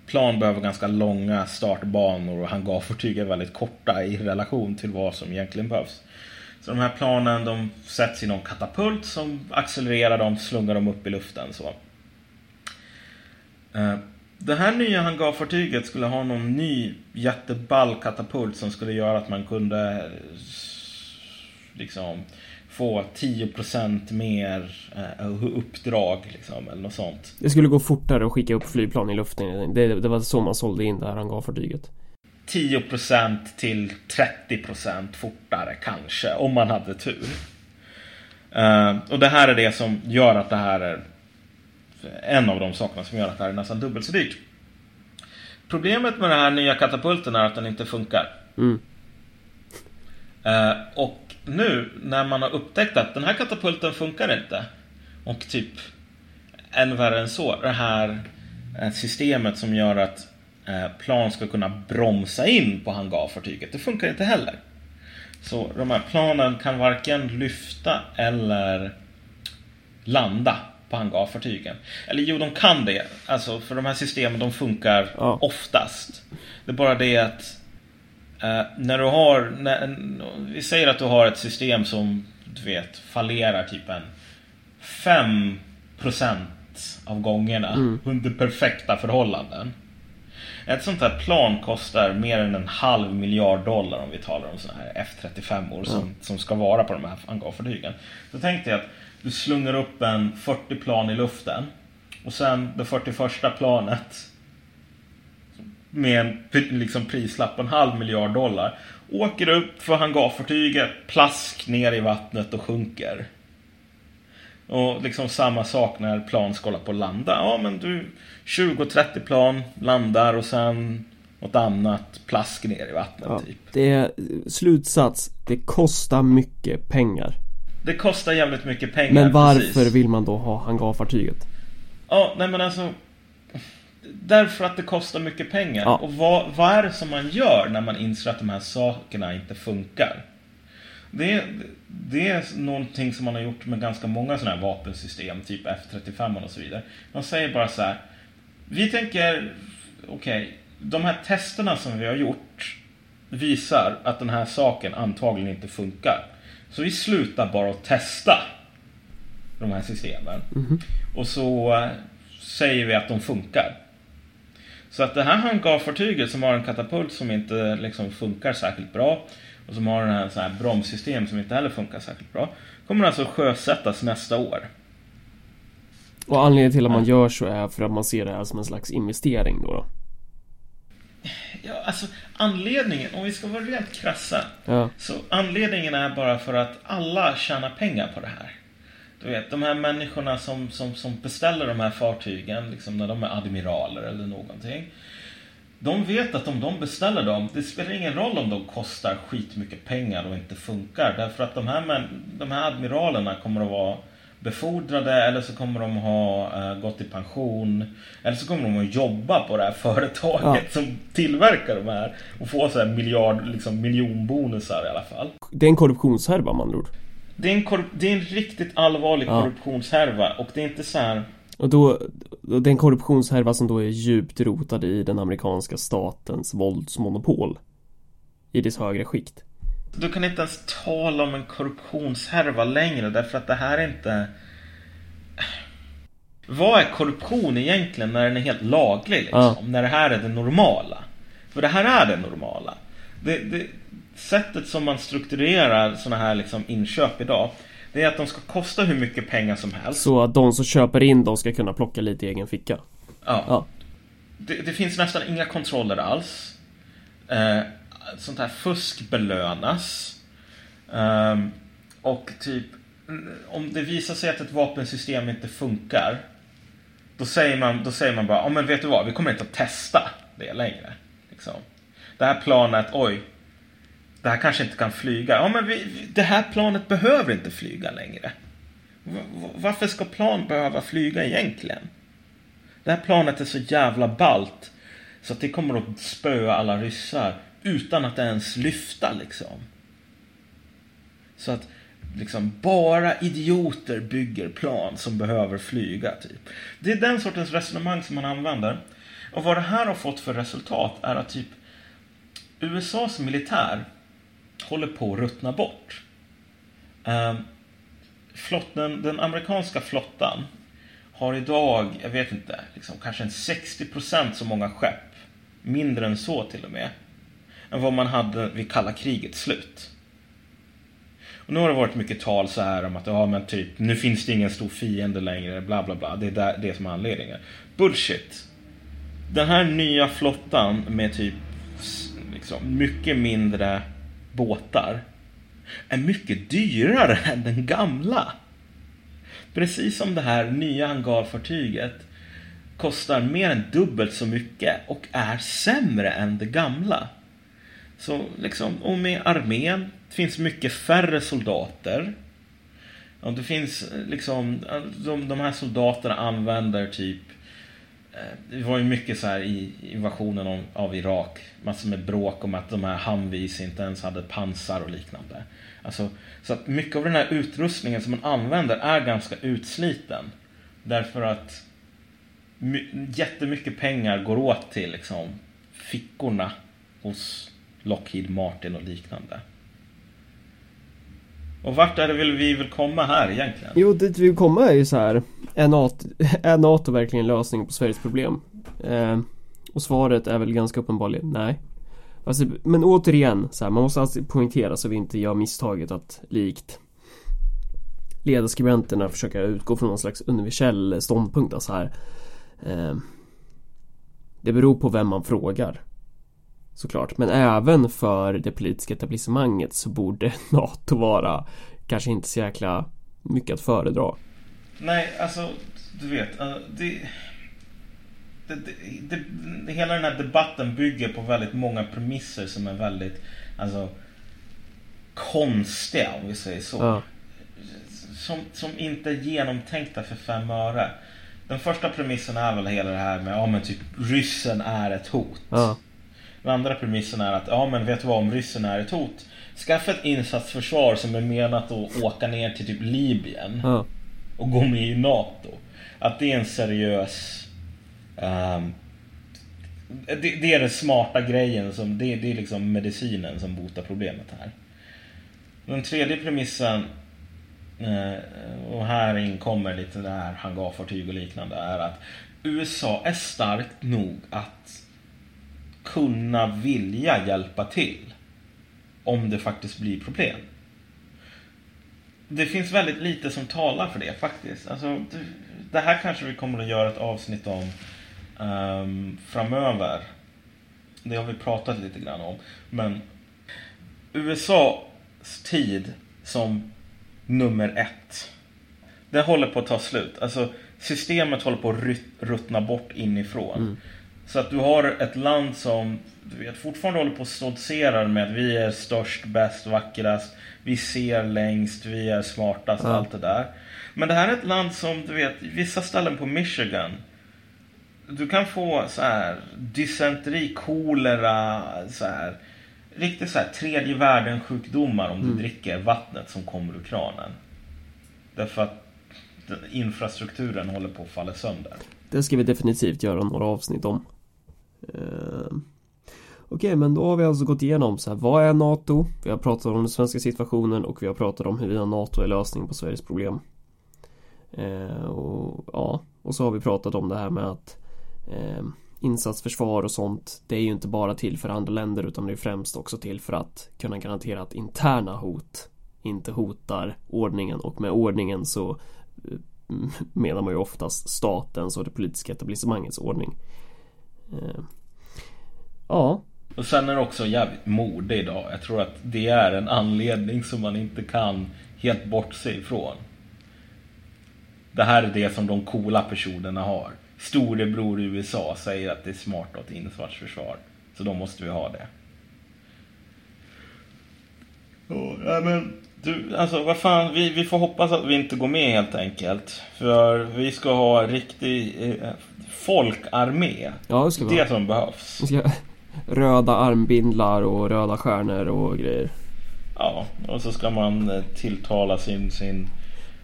plan behöver ganska långa startbanor och hangarfartyg är väldigt korta i relation till vad som egentligen behövs. Så de här planen de sätts i någon katapult som accelererar dem, slungar dem upp i luften. Så. Uh, det här nya hangarfartyget skulle ha någon ny jätteball katapult som skulle göra att man kunde liksom få 10% mer uh, uppdrag liksom, eller något sånt. Det skulle gå fortare att skicka upp flygplan i luften. Det, det var så man sålde in det här hangarfartyget. 10% till 30% fortare kanske, om man hade tur. Uh, och det här är det som gör att det här är en av de sakerna som gör att det här är nästan dubbelt så dyrt. Problemet med den här nya katapulten är att den inte funkar. Mm. Uh, och nu när man har upptäckt att den här katapulten funkar inte. Och typ än värre än så, det här eh, systemet som gör att uh, plan ska kunna bromsa in på hangarfartyget. Det funkar inte heller. Så de här planen kan varken lyfta eller landa på hangarfartygen. Eller jo, de kan det. Alltså, för de här systemen de funkar ja. oftast. Det är bara det att eh, när du har, när, vi säger att du har ett system som du vet fallerar typ en 5% av gångerna mm. under perfekta förhållanden. Ett sånt här plan kostar mer än en halv miljard dollar om vi talar om såna här F35 som, mm. som ska vara på de här hangarfartygen. Så tänkte jag att du slungar upp en 40 plan i luften. Och sen det 41 planet med en liksom prislapp på en halv miljard dollar. Åker upp för hangarfartyget, plask ner i vattnet och sjunker. Och liksom samma sak när plan ska hålla på att landa. Ja men du 20-30 plan landar och sen något annat plask ner i vattnet ja, typ. Det är slutsats. Det kostar mycket pengar. Det kostar jävligt mycket pengar. Men varför precis. vill man då ha hangarfartyget? Ja, nej men alltså. Därför att det kostar mycket pengar. Ja. Och vad, vad är det som man gör när man inser att de här sakerna inte funkar? Det, det är någonting som man har gjort med ganska många sådana här vapensystem, typ F35 och så vidare. De säger bara så här. Vi tänker, okej, okay, de här testerna som vi har gjort visar att den här saken antagligen inte funkar. Så vi slutar bara att testa de här systemen. Mm. Och så äh, säger vi att de funkar. Så att det här hangarfartyget som har en katapult som inte liksom funkar särskilt bra och som har den här, så här bromssystem som inte heller funkar särskilt bra kommer alltså sjösättas nästa år. Och anledningen till att man gör så är för att man ser det här som en slags investering då? då? Ja, alltså anledningen, om vi ska vara rent krassa. Ja. Så anledningen är bara för att alla tjänar pengar på det här. Du vet, de här människorna som, som, som beställer de här fartygen, liksom när de är admiraler eller någonting. De vet att om de beställer dem, det spelar ingen roll om de kostar skitmycket pengar och inte funkar. Därför att de här, de här admiralerna kommer att vara befordrade eller så kommer de ha uh, gått i pension. Eller så kommer de att jobba på det här företaget ja. som tillverkar de här. Och få så här miljard, liksom miljonbonusar i alla fall. Det är en korruptionshärva man tror. Det är en, det är en riktigt allvarlig ja. korruptionshärva och det är inte så här... Och då, det är en korruptionshärva som då är djupt rotad i den amerikanska statens våldsmonopol. I dess högre skikt. Du kan inte ens tala om en korruptionshärva längre därför att det här är inte... Vad är korruption egentligen när den är helt laglig? Liksom? Ja. När det här är det normala? För det här är det normala. Det, det, sättet som man strukturerar sådana här liksom inköp idag det är att de ska kosta hur mycket pengar som helst. Så att de som köper in dem ska kunna plocka lite i egen ficka. Ja. ja. Det, det, finns nästan inga kontroller alls. Eh, sånt här fusk belönas. Um, och typ om det visar sig att ett vapensystem inte funkar Då säger man, då säger man bara, ja men vet du vad, vi kommer inte att testa det längre. Liksom. Det här planet, oj, det här kanske inte kan flyga. Ja men vi, det här planet behöver inte flyga längre. Varför ska plan behöva flyga egentligen? Det här planet är så jävla balt så att det kommer att spöa alla ryssar utan att ens lyfta liksom. Så att liksom bara idioter bygger plan som behöver flyga typ. Det är den sortens resonemang som man använder. Och vad det här har fått för resultat är att typ USAs militär håller på att ruttna bort. Ehm, Flotten, den amerikanska flottan har idag, jag vet inte, liksom, kanske en 60% så många skepp, mindre än så till och med, än vad man hade vid kalla krigets slut. Och nu har det varit mycket tal så här om att ja, men typ, nu finns det ingen stor fiende längre, bla bla bla. Det är där, det som är anledningen. Bullshit. Den här nya flottan med typ liksom, mycket mindre båtar är mycket dyrare än den gamla. Precis som det här nya hangarfartyget kostar mer än dubbelt så mycket och är sämre än det gamla. Så liksom, och med armén finns mycket färre soldater. Och det finns eh, liksom, eh, de, de här soldaterna använder typ eh, Eh, det var ju mycket så här i invasionen av, av Irak, massor med bråk om att de här Humvees inte ens hade pansar och liknande. Alltså, så att mycket av den här utrustningen som man använder är ganska utsliten. Därför att jättemycket pengar går åt till liksom, fickorna hos Lockheed Martin och liknande. Och vart är det vill vi vill komma här egentligen? Jo, dit vi vill komma är ju så här Är NATO, är NATO verkligen lösningen på Sveriges problem? Eh, och svaret är väl ganska uppenbarligen nej alltså, Men återigen, så här, man måste alltid poängtera så vi inte gör misstaget att likt ledarskribenterna försöka utgå från någon slags universell ståndpunkt alltså här eh, Det beror på vem man frågar Såklart, men även för det politiska etablissemanget så borde NATO vara kanske inte så jäkla mycket att föredra. Nej, alltså du vet, det, det, det, det, hela den här debatten bygger på väldigt många premisser som är väldigt alltså, konstiga om vi säger så. Ja. Som, som inte är genomtänkta för fem öre. Den första premissen är väl hela det här med, ja men typ ryssen är ett hot. Ja. Den andra premissen är att, ja men vet du vad, om ryssen är ett hot. Skaffa ett insatsförsvar som är menat att åka ner till typ Libyen. Ja. Och gå med i NATO. Att det är en seriös... Um, det, det, är den smarta grejen, som, det, det är liksom medicinen som botar problemet här. Den tredje premissen eh, och här inkommer lite det här hangarfartyg och liknande är att USA är starkt nog att kunna vilja hjälpa till om det faktiskt blir problem. Det finns väldigt lite som talar för det faktiskt. Alltså, det här kanske vi kommer att göra ett avsnitt om um, framöver. Det har vi pratat lite grann om. Men USAs tid som nummer ett. Det håller på att ta slut. Alltså systemet håller på att ruttna bort inifrån. Mm. Så att du har ett land som du vet, fortfarande håller på att stoltserar med att vi är störst, bäst, vackrast. Vi ser längst, vi är smartast, ja. allt det där. Men det här är ett land som, du vet, vissa ställen på Michigan. Du kan få så här dysenteri, kolera, så här. Riktigt så här tredje världen sjukdomar om du mm. dricker vattnet som kommer ur kranen. Därför att infrastrukturen håller på att falla sönder. Det ska vi definitivt göra några avsnitt om. Eh, okej, okay, men då har vi alltså gått igenom så här, vad är NATO? Vi har pratat om den svenska situationen och vi har pratat om huruvida NATO är lösningen på Sveriges problem. Eh, och, ja, och så har vi pratat om det här med att eh, insatsförsvar och sånt det är ju inte bara till för andra länder utan det är främst också till för att kunna garantera att interna hot inte hotar ordningen och med ordningen så menar man ju oftast statens och det politiska etablissemangets ordning. Ja. Och sen är det också jävligt mode idag. Jag tror att det är en anledning som man inte kan helt bortse ifrån. Det här är det som de coola personerna har. storebror USA säger att det är smart att ha ett insatsförsvar. Så då måste vi ha det. Ja, men du, alltså vad fan, vi, vi får hoppas att vi inte går med helt enkelt. För vi ska ha riktig eh, folkarmé. Ja, det vi Det som behövs. Ska röda armbindlar och röda stjärnor och grejer. Ja, och så ska man eh, tilltala sin, sin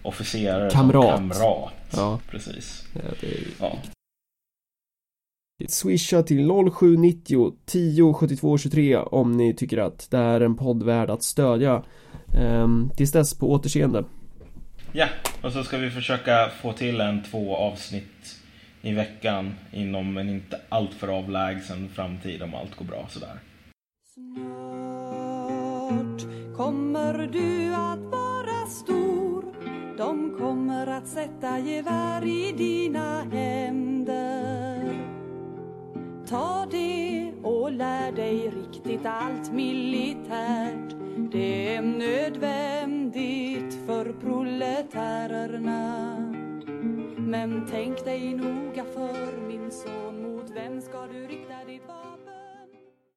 officerare Kamrat. som kamrat. Ja. Precis. Ja, det är Ja. Swisha till 0790 10 72 23 om ni tycker att det är en podd värd att stödja. Ehm, tills dess på återseende. ja, och så ska vi försöka få till en två avsnitt i veckan inom en inte alltför avlägsen framtid om allt går bra sådär. Snart kommer du att vara stor. De kommer att sätta gevär i dina händer. Ta det och lär dig riktigt allt militärt. Det är nödvändigt för proletärerna men tänk dig noga för min son Mot vem ska du rikta ditt vapen?